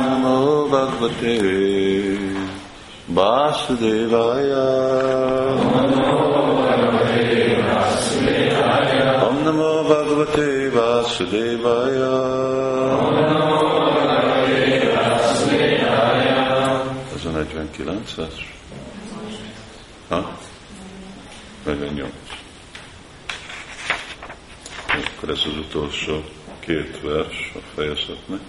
Namo Bhagavate Vasudevaya Om Namo Bhagavate Vasudevaya Ez a 49-es? Ha? 48. Akkor ez az utolsó két vers a fejezetnek.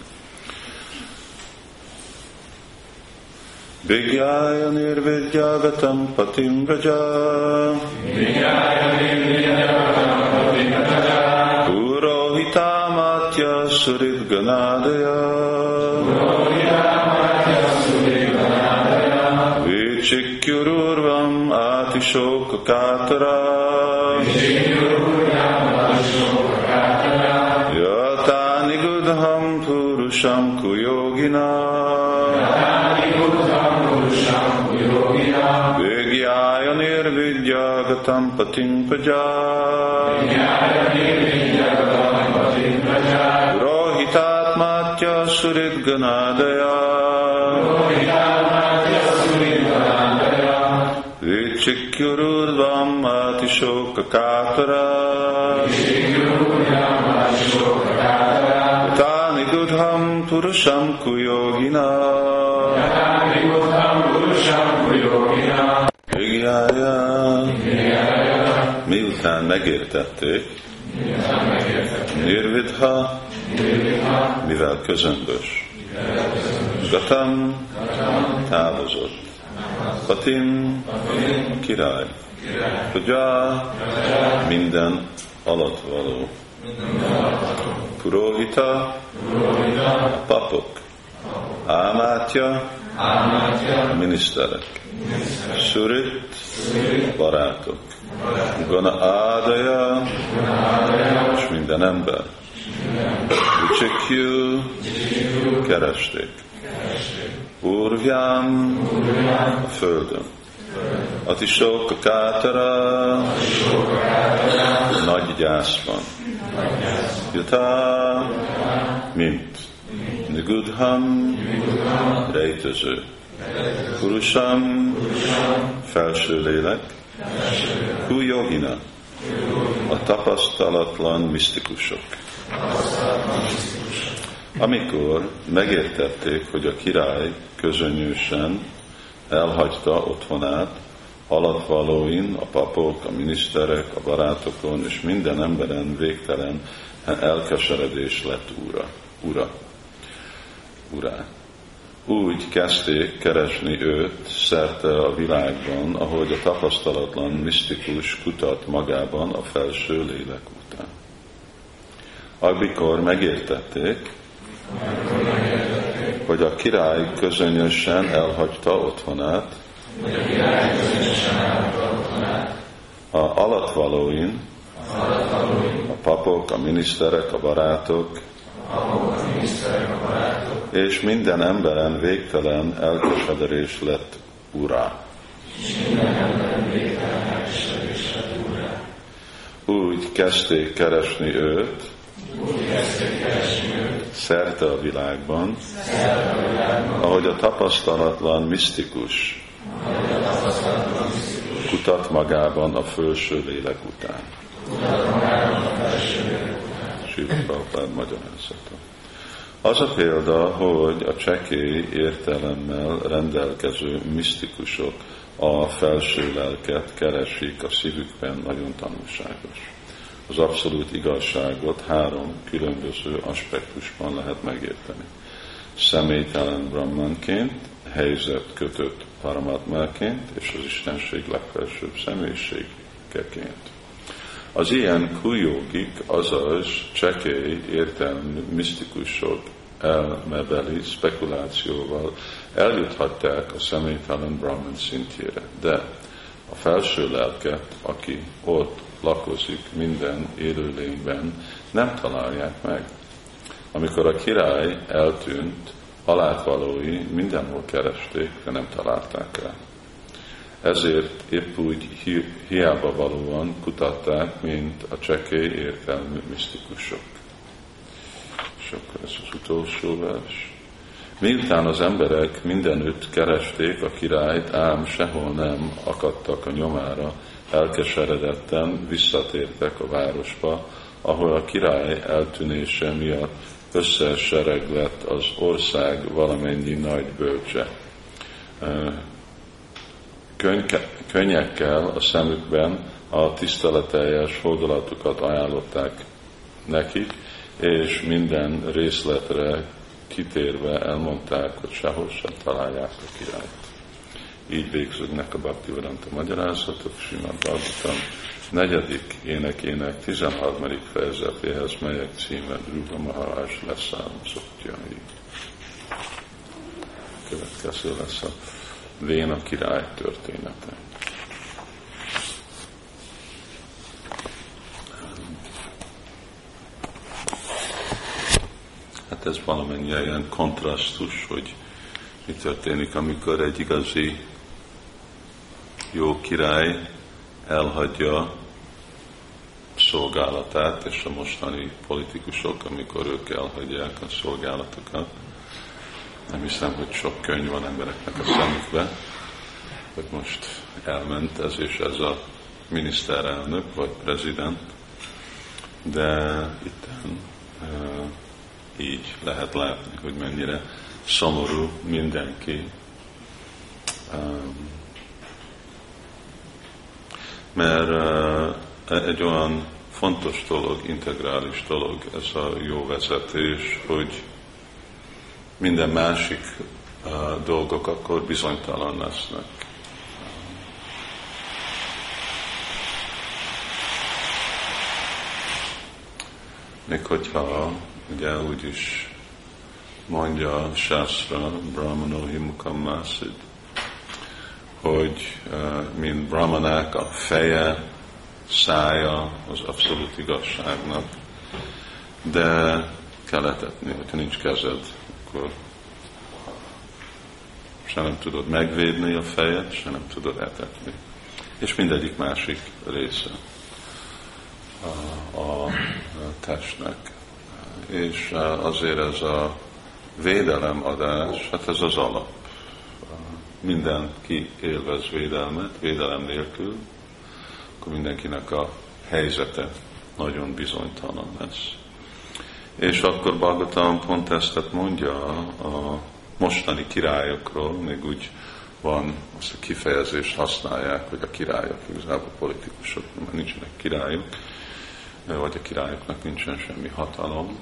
Vigyája nirvidjagatam patim vraja Purohitamatya surit ganadaya Vichikyururvam atishoka katara Yata purusham kuyogina Vigyája nirvidjagatam patim paja Rohitatmatya surit ganadaya Vichikyururvam atishoka katara Tani dudham purusham kuyogina Vigyája Miután megértették Nirvidha mivel közömbös. Gatam távozott. Patim király. Praja minden alatvaló Purohita papok Ámátya miniszterek Surit barátok Gana ádaja és minden ember. Uchikyu keresték. Urvyám a földön A kátara nagy gyász van Jutá mint Nigudham rejtőző Kurusam felső lélek Kujogina a tapasztalatlan misztikusok. Amikor megértették, hogy a király közönösen elhagyta otthonát, alatvalóin, a papok, a miniszterek, a barátokon és minden emberen végtelen elkeseredés lett úra. ura. Urá. Úgy kezdték keresni őt szerte a világban, ahogy a tapasztalatlan misztikus kutat magában a felső lélek után. Amikor megértették, hogy a király közönösen elhagyta otthonát, a alatvalóin, a papok, a miniszterek, a barátok, és minden emberen végtelen elkeseredés lett urá. Úgy kezdték keresni őt, szerte a világban, ahogy a tapasztalatlan misztikus kutat magában a felső lélek után. Siva Prabhupád magyarázata. Az a példa, hogy a csekély értelemmel rendelkező misztikusok a felső lelket keresik a szívükben nagyon tanulságos. Az abszolút igazságot három különböző aspektusban lehet megérteni. Személytelen brahmanként, helyzet kötött paramatmáként és az Istenség legfelsőbb személyiségeként. Az ilyen kujogik, azaz csekély értelmű misztikusok elmebeli spekulációval eljuthatják a személytelen Brahman szintjére. De a felső lelket, aki ott lakozik minden élőlényben, nem találják meg. Amikor a király eltűnt, alátvalói mindenhol keresték, de nem találták el. Ezért épp úgy hi, hiába valóan kutatták, mint a csekély értelmű misztikusok. So, ez az utolsó vers. Miután az emberek mindenütt keresték a királyt, ám sehol nem akadtak a nyomára, elkeseredetten visszatértek a városba, ahol a király eltűnése miatt összesereg lett az ország valamennyi nagy bölcse. könnyekkel a szemükben a tiszteleteljes fordulatokat ajánlották nekik, és minden részletre kitérve elmondták, hogy sehol sem találják a királyt. Így végződnek a Bhaktivedanta magyarázatok, Simán Bhagavatam negyedik énekének 13. fejezetéhez, melyek címe Druga Maharaj leszármazottjai. Következő lesz a Véna király története. Hát ez valamennyire ilyen kontrasztus, hogy mi történik, amikor egy igazi jó király elhagyja szolgálatát, és a mostani politikusok, amikor ők elhagyják a szolgálatokat. Nem hiszem, hogy sok könyv van embereknek a szemükbe, hogy most elment ez és ez a miniszterelnök vagy prezident, de itt uh, így lehet látni, hogy mennyire szomorú mindenki. Um, mert uh, egy olyan fontos dolog, integrális dolog ez a jó vezetés, hogy minden másik dolgok akkor bizonytalan lesznek. Még hogyha ugye úgy is mondja Shastra, Brahmanohi Mukammasid, hogy uh, mint Brahmanák a feje, szája az abszolút igazságnak, de kell etetni, hogyha nincs kezed, akkor se nem tudod megvédni a fejed, se nem tudod etetni. És mindegyik másik része a, testnek. És azért ez a védelemadás, hát ez az alap. Mindenki élvez védelmet, védelem nélkül, akkor mindenkinek a helyzete nagyon bizonytalan lesz. És akkor Bhagavatam pont ezt mondja a mostani királyokról, még úgy van, azt a kifejezést használják, hogy a királyok, igazából politikusok, mert nincsenek királyok, vagy a királyoknak nincsen semmi hatalom,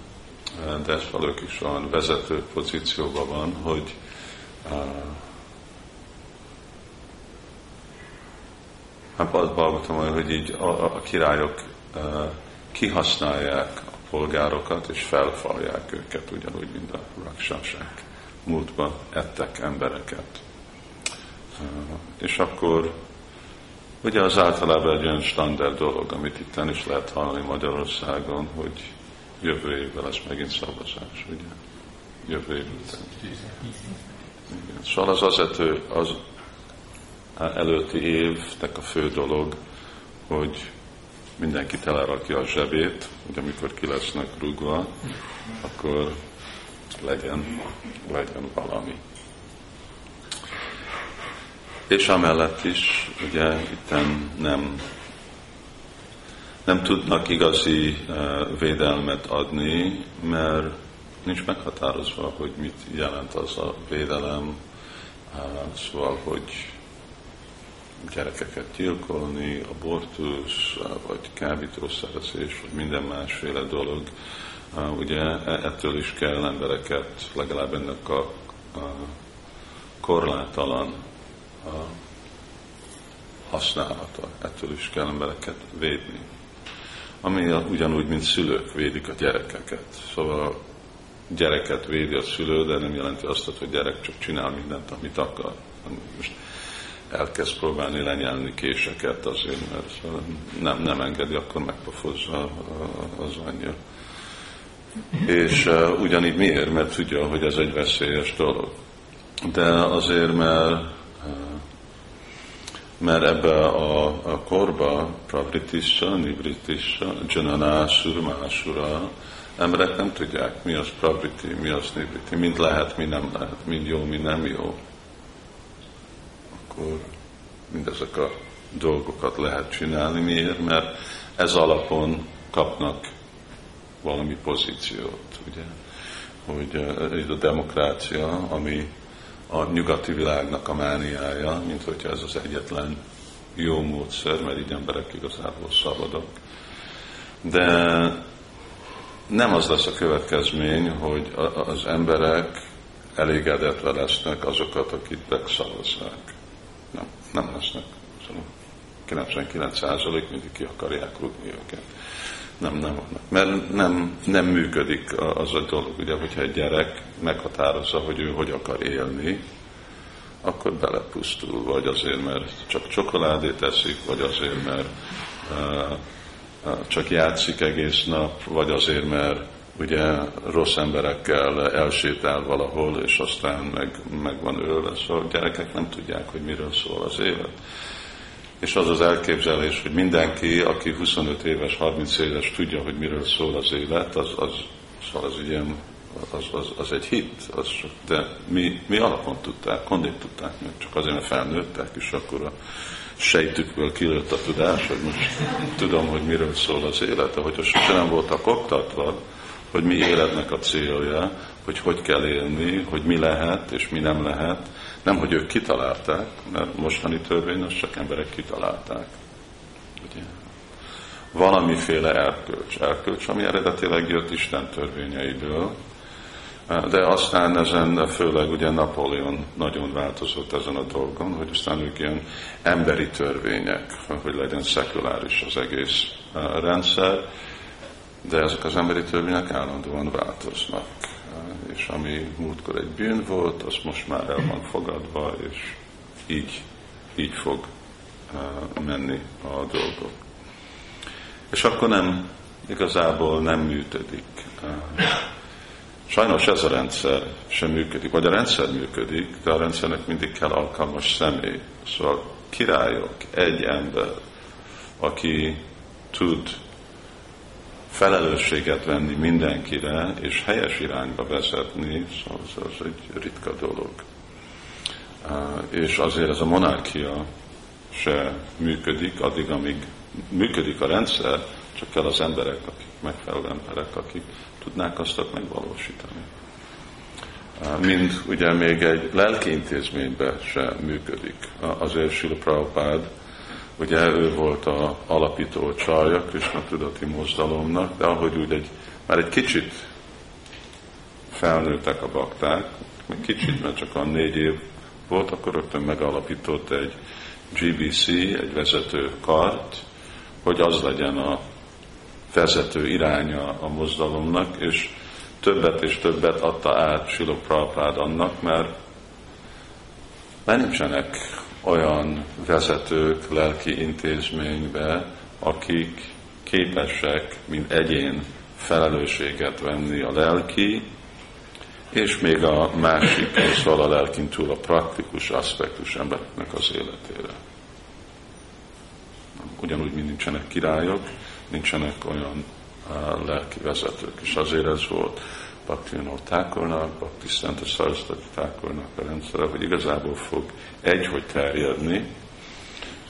de ez valók is olyan vezető pozícióban van, hogy Hát azt hallgatom, hogy így a, a királyok uh, kihasználják a polgárokat, és felfalják őket, ugyanúgy, mint a raksasák. Múltban ettek embereket. Uh, és akkor ugye az általában egy olyan standard dolog, amit itt is lehet hallani Magyarországon, hogy jövő évvel lesz megint szavazás, ugye? Jövő év után. Szóval az azért az, előtti évnek a fő dolog, hogy mindenki telerakja a zsebét, hogy amikor ki lesznek rúgva, akkor legyen, legyen valami. És amellett is, ugye, itt nem, nem tudnak igazi uh, védelmet adni, mert nincs meghatározva, hogy mit jelent az a védelem, uh, szóval, hogy gyerekeket gyilkolni, abortusz, vagy kábítószerezés, vagy minden másféle dolog. Ugye e, ettől is kell embereket, legalább ennek a, a korlátalan a használata, ettől is kell embereket védni. Ami ugyanúgy, mint szülők védik a gyerekeket. Szóval gyereket védi a szülő, de nem jelenti azt, hogy gyerek csak csinál mindent, amit akar. Most elkezd próbálni lenyelni késeket azért, mert nem, nem engedi, akkor megpofozza az anyja. És ugyanígy miért? Mert tudja, hogy ez egy veszélyes dolog. De azért, mert, mert ebbe a, a korba, pravritissa, nivritissa, jananásur, másura, emberek nem tudják, mi az prakriti, mi az nibriti, mind lehet, mi nem lehet, mind jó, mi nem jó, akkor mindezek a dolgokat lehet csinálni. Miért? Mert ez alapon kapnak valami pozíciót, ugye? Hogy ez a demokrácia, ami a nyugati világnak a mániája, mint hogyha ez az egyetlen jó módszer, mert így emberek igazából szabadok. De nem az lesz a következmény, hogy az emberek elégedetve lesznek azokat, akik megszavazzák. Nem, lesznek. 99% mindig ki akarják rúgni őket. Nem, nem vannak. Mert nem, nem működik az a dolog, ugye, hogyha egy gyerek meghatározza, hogy ő hogy akar élni, akkor belepusztul, vagy azért, mert csak csokoládét eszik, vagy azért, mert uh, csak játszik egész nap, vagy azért, mert ugye rossz emberekkel elsétál valahol, és aztán meg, meg van ölve. Szóval a gyerekek nem tudják, hogy miről szól az élet. És az az elképzelés, hogy mindenki, aki 25 éves, 30 éves tudja, hogy miről szól az élet, az, az, szóval az egy ilyen az, az, az egy hit, az, de mi, mi alapon tudták, kondét tudták meg, csak azért, mert felnőttek, és akkor a sejtükből kilőtt a tudás, hogy most tudom, hogy miről szól az élet, ahogy sose nem voltak oktatva, hogy mi életnek a célja, hogy hogy kell élni, hogy mi lehet és mi nem lehet. Nem, hogy ők kitalálták, mert mostani törvény az csak emberek kitalálták. Ugye? Valamiféle erkölcs, erkölcs, ami eredetileg jött Isten törvényeiből, de aztán ezen főleg ugye Napóleon nagyon változott ezen a dolgon, hogy aztán ők ilyen emberi törvények, hogy legyen szekuláris az egész rendszer, de ezek az emberi törvények állandóan változnak. És ami múltkor egy bűn volt, az most már el van fogadva, és így, így fog menni a dolgok. És akkor nem, igazából nem működik Sajnos ez a rendszer sem működik, vagy a rendszer működik, de a rendszernek mindig kell alkalmas személy. Szóval királyok, egy ember, aki tud felelősséget venni mindenkire, és helyes irányba vezetni, szóval ez egy ritka dolog. És azért ez a monarchia se működik, addig, amíg működik a rendszer, csak kell az emberek, akik megfelelő emberek, akik tudnák azt megvalósítani. Mind ugye még egy lelki intézményben sem működik. Azért Sila Prabhupád, ugye ő volt a alapító csarja Krishna tudati mozdalomnak, de ahogy úgy egy, már egy kicsit felnőttek a bakták, még kicsit, mert csak a négy év volt, akkor rögtön megalapított egy GBC, egy vezető kart, hogy az legyen a vezető iránya a mozdalomnak, és többet és többet adta át Prabhupád annak, mert, mert nincsenek olyan vezetők lelki intézménybe, akik képesek, mint egyén felelősséget venni a lelki, és még a másik, szóval a lelkin túl a praktikus aspektus embereknek az életére. Ugyanúgy, mint nincsenek királyok, nincsenek olyan lelki vezetők. És azért ez volt Bhaktivino Thakurnak, Bhakti Szent Sarasvati Thakurnak a rendszere, hogy igazából fog egy, hogy terjedni,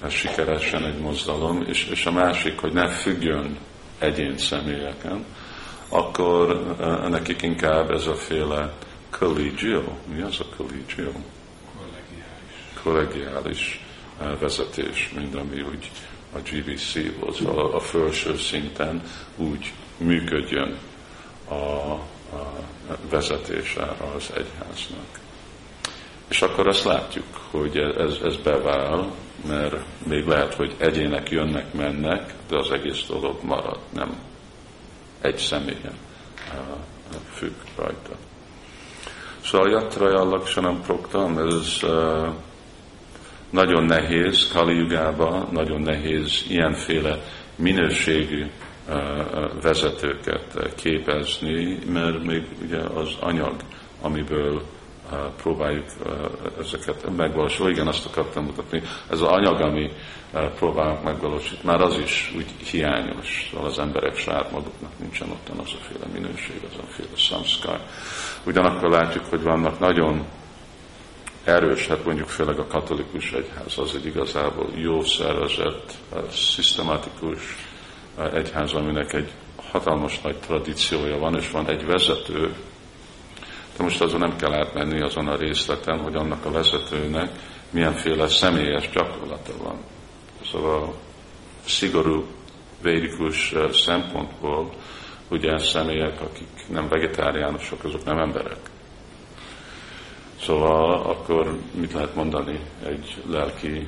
ez sikeresen egy mozdalom, és, és a másik, hogy ne függjön egyén személyeken, akkor uh, nekik inkább ez a féle collegio, mi az a collegio? Kollegiális. Kollegiális vezetés, mint ami úgy a GBC volt, szóval a felső szinten úgy működjön a, a vezetése az egyháznak. És akkor azt látjuk, hogy ez, ez bevál, mert még lehet, hogy egyének jönnek, mennek, de az egész dolog marad, nem egy személyen függ rajta. Szóval a Jatraja Laksanam Proktam, ez nagyon nehéz Kali nagyon nehéz ilyenféle minőségű vezetőket képezni, mert még ugye az anyag, amiből próbáljuk ezeket megvalósítani. Igen, azt akartam mutatni, ez az anyag, ami próbálunk megvalósítani, már az is úgy hiányos, szóval az emberek saját maguknak nincsen ottan az a féle minőség, az a féle samskar. Ugyanakkor látjuk, hogy vannak nagyon erős, hát mondjuk főleg a katolikus egyház az egy igazából jó szervezett, szisztematikus egyház, aminek egy hatalmas nagy tradíciója van, és van egy vezető, de most azon nem kell átmenni azon a részleten, hogy annak a vezetőnek milyenféle személyes gyakorlata van. Szóval szigorú védikus szempontból ugye személyek, akik nem vegetáriánusok, azok nem emberek. Szóval akkor mit lehet mondani egy lelki,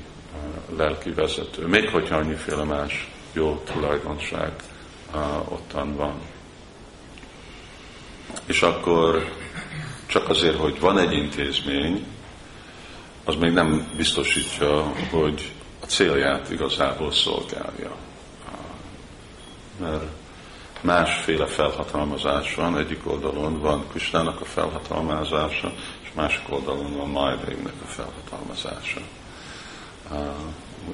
lelki vezető? Még hogyha annyiféle más jó tulajdonság ottan van. És akkor csak azért, hogy van egy intézmény, az még nem biztosítja, hogy a célját igazából szolgálja. Mert másféle felhatalmazás van, egyik oldalon van Kristának a felhatalmazása, és másik oldalon van Majdégnek a felhatalmazása.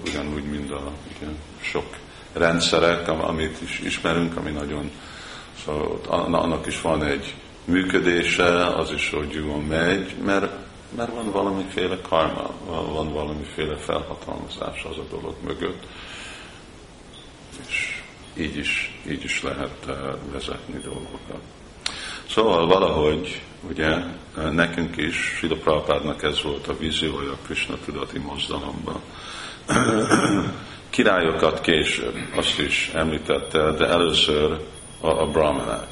Ugyanúgy, mint a igen, sok rendszerek, amit is ismerünk, ami nagyon, szóval annak is van egy működése, az is, hogy jól megy, mert, mert van valamiféle karma, van valamiféle felhatalmazás az a dolog mögött. És így is, így is lehet eh, vezetni dolgokat. Szóval valahogy, ugye, nekünk is, Sila Prabhupádnak ez volt a víziója a Krishna tudati mozdalomban. Királyokat később, azt is említette, de először a, a brahmanák,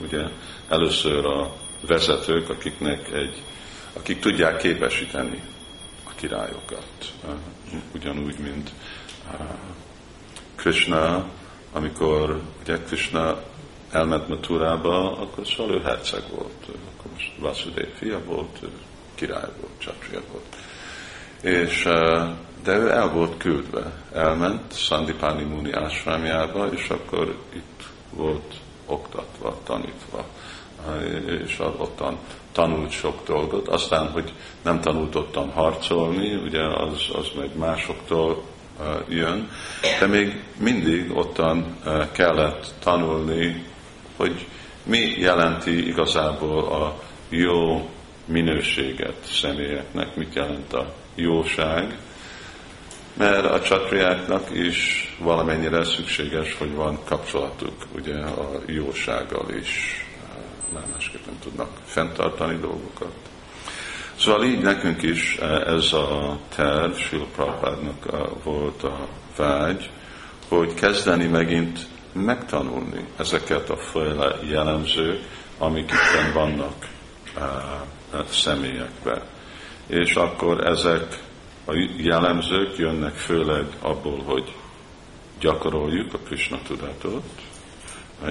ugye, először a vezetők, akiknek egy, akik tudják képesíteni a királyokat. Ugyanúgy, mint Krishna, amikor ugye Krishna elment Maturába, akkor szóval ő herceg volt, akkor most Vasudev fia volt, király volt, csapsia volt. És, de ő el volt küldve, elment Sandipani Muni ásvámjába, és akkor itt volt oktatva, tanítva. És ottan tanult sok dolgot. Aztán, hogy nem tanult ottan harcolni, ugye az, az meg másoktól jön, de még mindig ottan kellett tanulni, hogy mi jelenti igazából a jó minőséget személyeknek, mit jelent a jóság, mert a csatriáknak is valamennyire szükséges, hogy van kapcsolatuk ugye a jósággal is már másképp nem tudnak fenntartani dolgokat. Szóval így nekünk is eh, ez a terv, Sila Prabhupádnak eh, volt a vágy, hogy kezdeni megint megtanulni ezeket a féle jellemzők, amik itt vannak uh, személyekbe. És akkor ezek a jellemzők jönnek főleg abból, hogy gyakoroljuk a Krishna tudatot,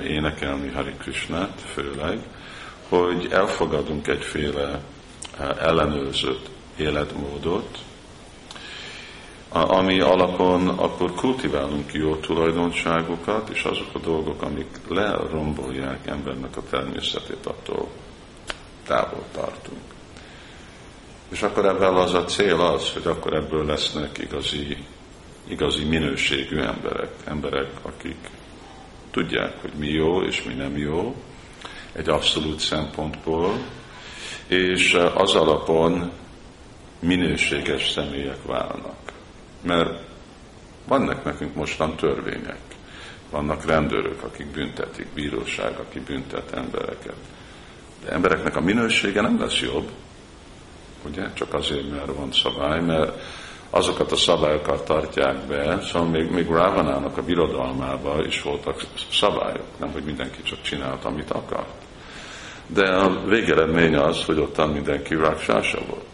énekelni Hari Krishnát főleg, hogy elfogadunk egyféle eh, ellenőrzött életmódot, ami alapon akkor kultiválunk jó tulajdonságokat, és azok a dolgok, amik lerombolják embernek a természetét, attól távol tartunk. És akkor ebben az a cél az, hogy akkor ebből lesznek igazi, igazi minőségű emberek, emberek, akik tudják, hogy mi jó és mi nem jó, egy abszolút szempontból, és az alapon minőséges személyek válnak. Mert vannak nekünk mostan törvények. Vannak rendőrök, akik büntetik, bíróság, aki büntet embereket. De embereknek a minősége nem lesz jobb, ugye? Csak azért, mert van szabály, mert azokat a szabályokat tartják be, szóval még, még Rávanának a birodalmában is voltak szabályok, nem hogy mindenki csak csinált, amit akart. De a végeredmény az, hogy ottan mindenki ráksása volt.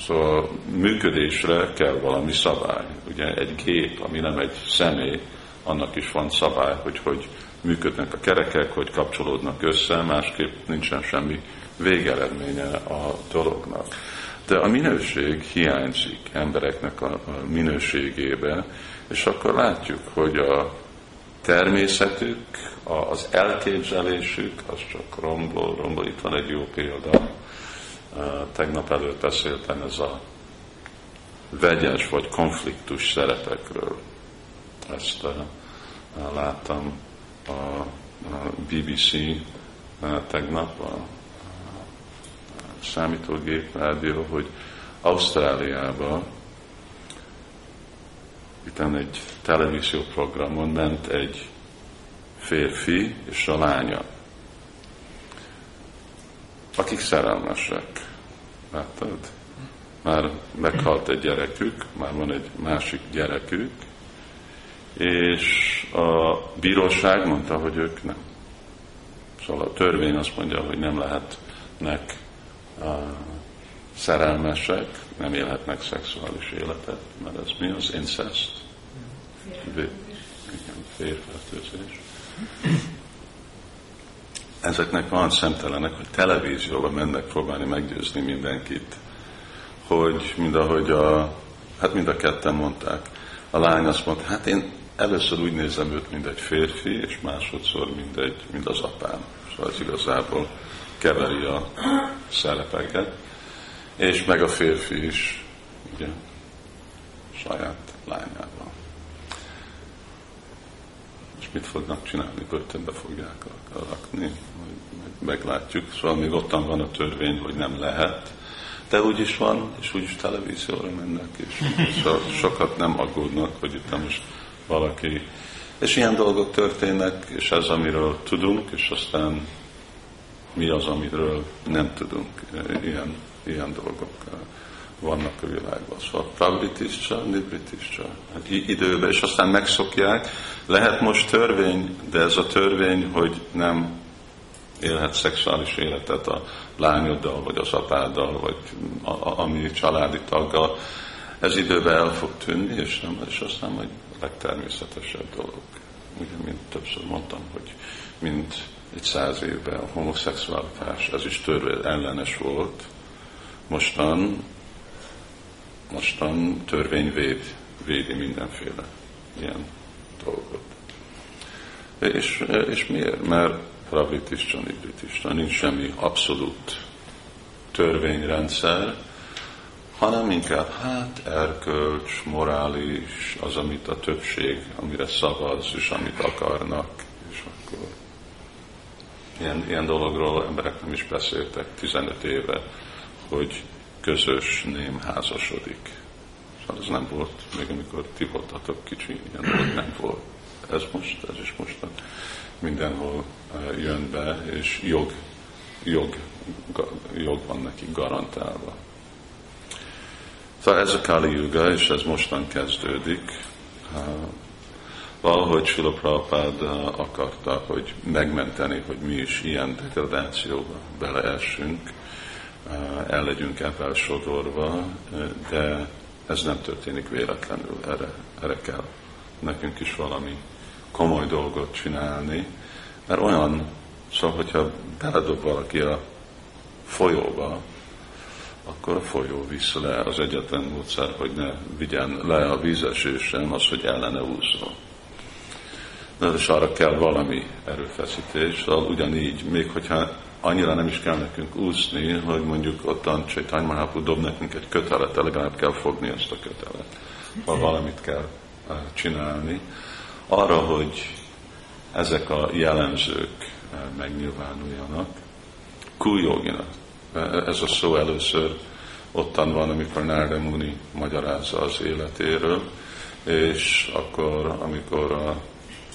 Szóval működésre kell valami szabály. Ugye egy gép, ami nem egy személy, annak is van szabály, hogy hogy működnek a kerekek, hogy kapcsolódnak össze, másképp nincsen semmi végeredménye a dolognak. De a minőség hiányzik embereknek a minőségébe, és akkor látjuk, hogy a természetük, az elképzelésük, az csak rombol, rombol. Itt van egy jó példa. tegnap előtt beszéltem ez a vegyes vagy konfliktus szerepekről. Ezt láttam a BBC tegnap, a számítógép rádió, hogy Ausztráliában itt egy televízió programon ment egy férfi és a lánya, akik szerelmesek. Láttad? Már meghalt egy gyerekük, már van egy másik gyerekük, és a bíróság mondta, hogy ők nem. Szóval a törvény azt mondja, hogy nem lehetnek szerelmesek, nem élhetnek szexuális életet, mert ez mi az incest? Férfertőzés. Ezeknek van szemtelenek, hogy televízióban mennek próbálni meggyőzni mindenkit, hogy mind ahogy a, hát mind a ketten mondták, a lány azt mondta, hát én először úgy nézem őt, mint egy férfi, és másodszor, mint, egy, mint az apám. Szóval ez igazából keveri a szerepeket. És meg a férfi is, ugye, saját lányával. És mit fognak csinálni? Börtönbe fogják rakni, meglátjuk. Szóval még ottan van a törvény, hogy nem lehet, de úgy is van, és úgy is televízióra mennek, és, és sokat nem aggódnak, hogy itt most valaki. És ilyen dolgok történnek, és ez, amiről tudunk, és aztán mi az, amiről nem tudunk. Ilyen, ilyen dolgok vannak a világban. Szóval pravritischa, nibritischa. Hát időben, és aztán megszokják. Lehet most törvény, de ez a törvény, hogy nem élhet szexuális életet a lányoddal, vagy az apáddal, vagy a, a, a mi családi taggal. Ez időben el fog tűnni, és, nem, és aztán majd legtermészetesebb dolog. Ugye, mint többször mondtam, hogy mint egy száz évben a homoszexualitás, ez is törvény ellenes volt, mostan, mostan törvény véd, védi mindenféle ilyen dolgot. És, és miért? Mert pravitista, nibritista, nincs semmi abszolút törvényrendszer, hanem inkább hát erkölcs, morális, az, amit a többség, amire szavaz, és amit akarnak, és akkor ilyen, ilyen dologról emberek nem is beszéltek 15 éve, hogy közös ném házasodik. Szóval ez nem volt, még amikor ti voltatok kicsi, ilyen dolog nem volt. Ez most, ez is most mindenhol eh, jön be, és jog, jog, jog van neki garantálva. Szóval ez a Kali Yuga, és ez mostan kezdődik. Valahogy Sula Prabhupád akarta, hogy megmenteni, hogy mi is ilyen degradációba beleessünk, el legyünk ebben sodorva, de ez nem történik véletlenül, erre, erre kell nekünk is valami komoly dolgot csinálni, mert olyan, szóval, hogyha beledob valaki a folyóba, akkor a folyó visz le az egyetlen módszer, hogy ne vigyen le a vízesésem, az, hogy ellene úszol. De és arra kell valami erőfeszítés, szóval ugyanígy, még hogyha annyira nem is kell nekünk úszni, hogy mondjuk ottan Csaitany Mahapu dob nekünk egy kötelet, legalább kell fogni ezt a kötelet, ha valamit kell eh, csinálni, arra, hogy ezek a jellemzők eh, megnyilvánuljanak, kújóginak, ez a szó először ottan van, amikor Nárda Muni magyarázza az életéről, és akkor, amikor a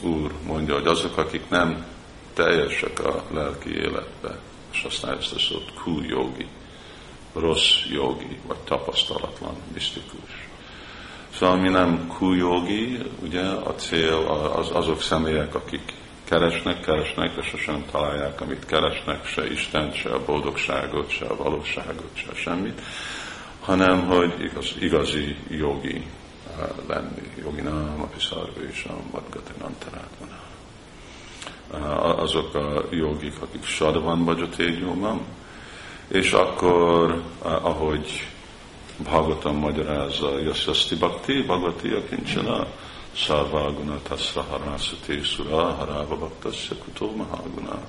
Úr mondja, hogy azok, akik nem teljesek a lelki életbe, és aztán ezt a szót kú jogi, rossz jogi, vagy tapasztalatlan, misztikus. Szóval mi nem kú jogi, ugye a cél az, azok személyek, akik keresnek, keresnek, de sosem találják, amit keresnek, se Isten, se a boldogságot, se a valóságot, se semmit, hanem hogy igaz, igazi jogi lenni. Jogi nem, a piszarva és a madgati nantarátvan. Uh, azok a jogik, akik sadvan bhajatégyóban, és akkor, ahogy Bhagavatam magyarázza, Yasasti Bhakti, Bhagavati Akincsana, Sarvaguna Tasra Harasati Sura Harava Bhaktasya Kuto Mahaguna.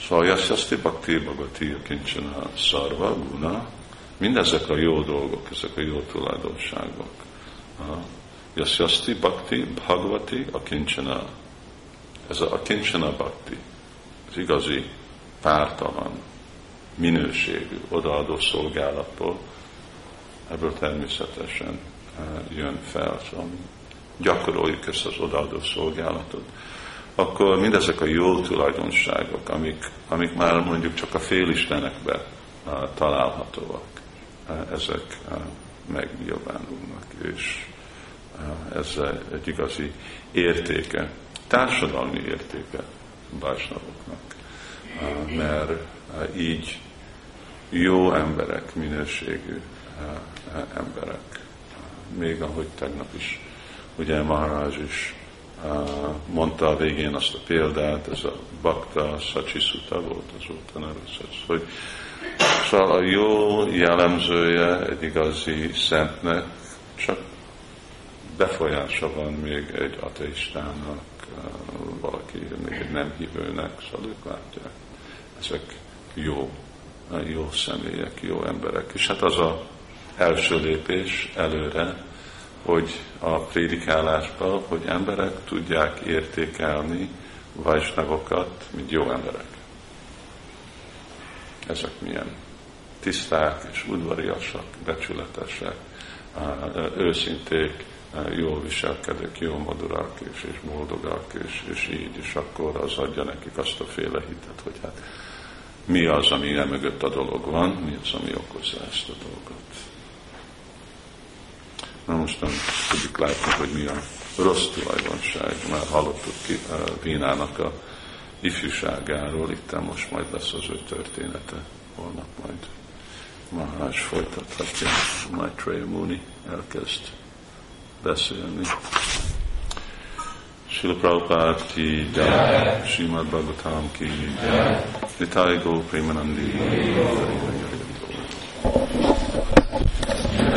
Szóval Yasjaszti Bhakti Bhagati Kincsana Szarva Guna, mindezek a jó dolgok, ezek a jó tulajdonságok. Yasjaszti Bhakti Bhagavati Kincsana. Ez a Kincsana Bhakti. Ez igazi pártalan, minőségű, odaadó szolgálatból, ebből természetesen eh, jön fel, szóval gyakoroljuk ezt az odaadó szolgálatot, akkor mindezek a jó tulajdonságok, amik, amik már mondjuk csak a félistenekbe uh, találhatóak, uh, ezek megnyilvánulnak, és ez egy igazi értéke, társadalmi értéke bársnavoknak, uh, mert így jó emberek, minőségű emberek, még ahogy tegnap is, ugye Maharaj is mondta a végén azt a példát, ez a Bakta Szuta volt az Utanarasas, hogy szóval a jó jellemzője egy igazi szentnek csak befolyása van még egy ateistának, valaki még egy nem hívőnek, szóval ők látják. Ezek jó, jó személyek, jó emberek. És hát az a első lépés előre, hogy a prédikálásban, hogy emberek tudják értékelni vajsnagokat, mint jó emberek. Ezek milyen tiszták és udvariasak, becsületesek, őszinték, jól viselkedők, jó madurak és, és boldogak, és, és így, és akkor az adja nekik azt a féle hitet, hogy hát mi az, ami mögött a dolog van, mi az, ami okozza ezt a dolgot. Na most nem tudjuk látni, hogy mi a rossz tulajdonság. Már hallottuk ki Vínának a ifjúságáról, itt most majd lesz az ő története, holnap majd Maharaj folytathatja, Maitreya Muni elkezd beszélni. Srila Prabhupada ki jai, Srimad Bhagavatam ki jai, Nitai Go Premanandi, Jai.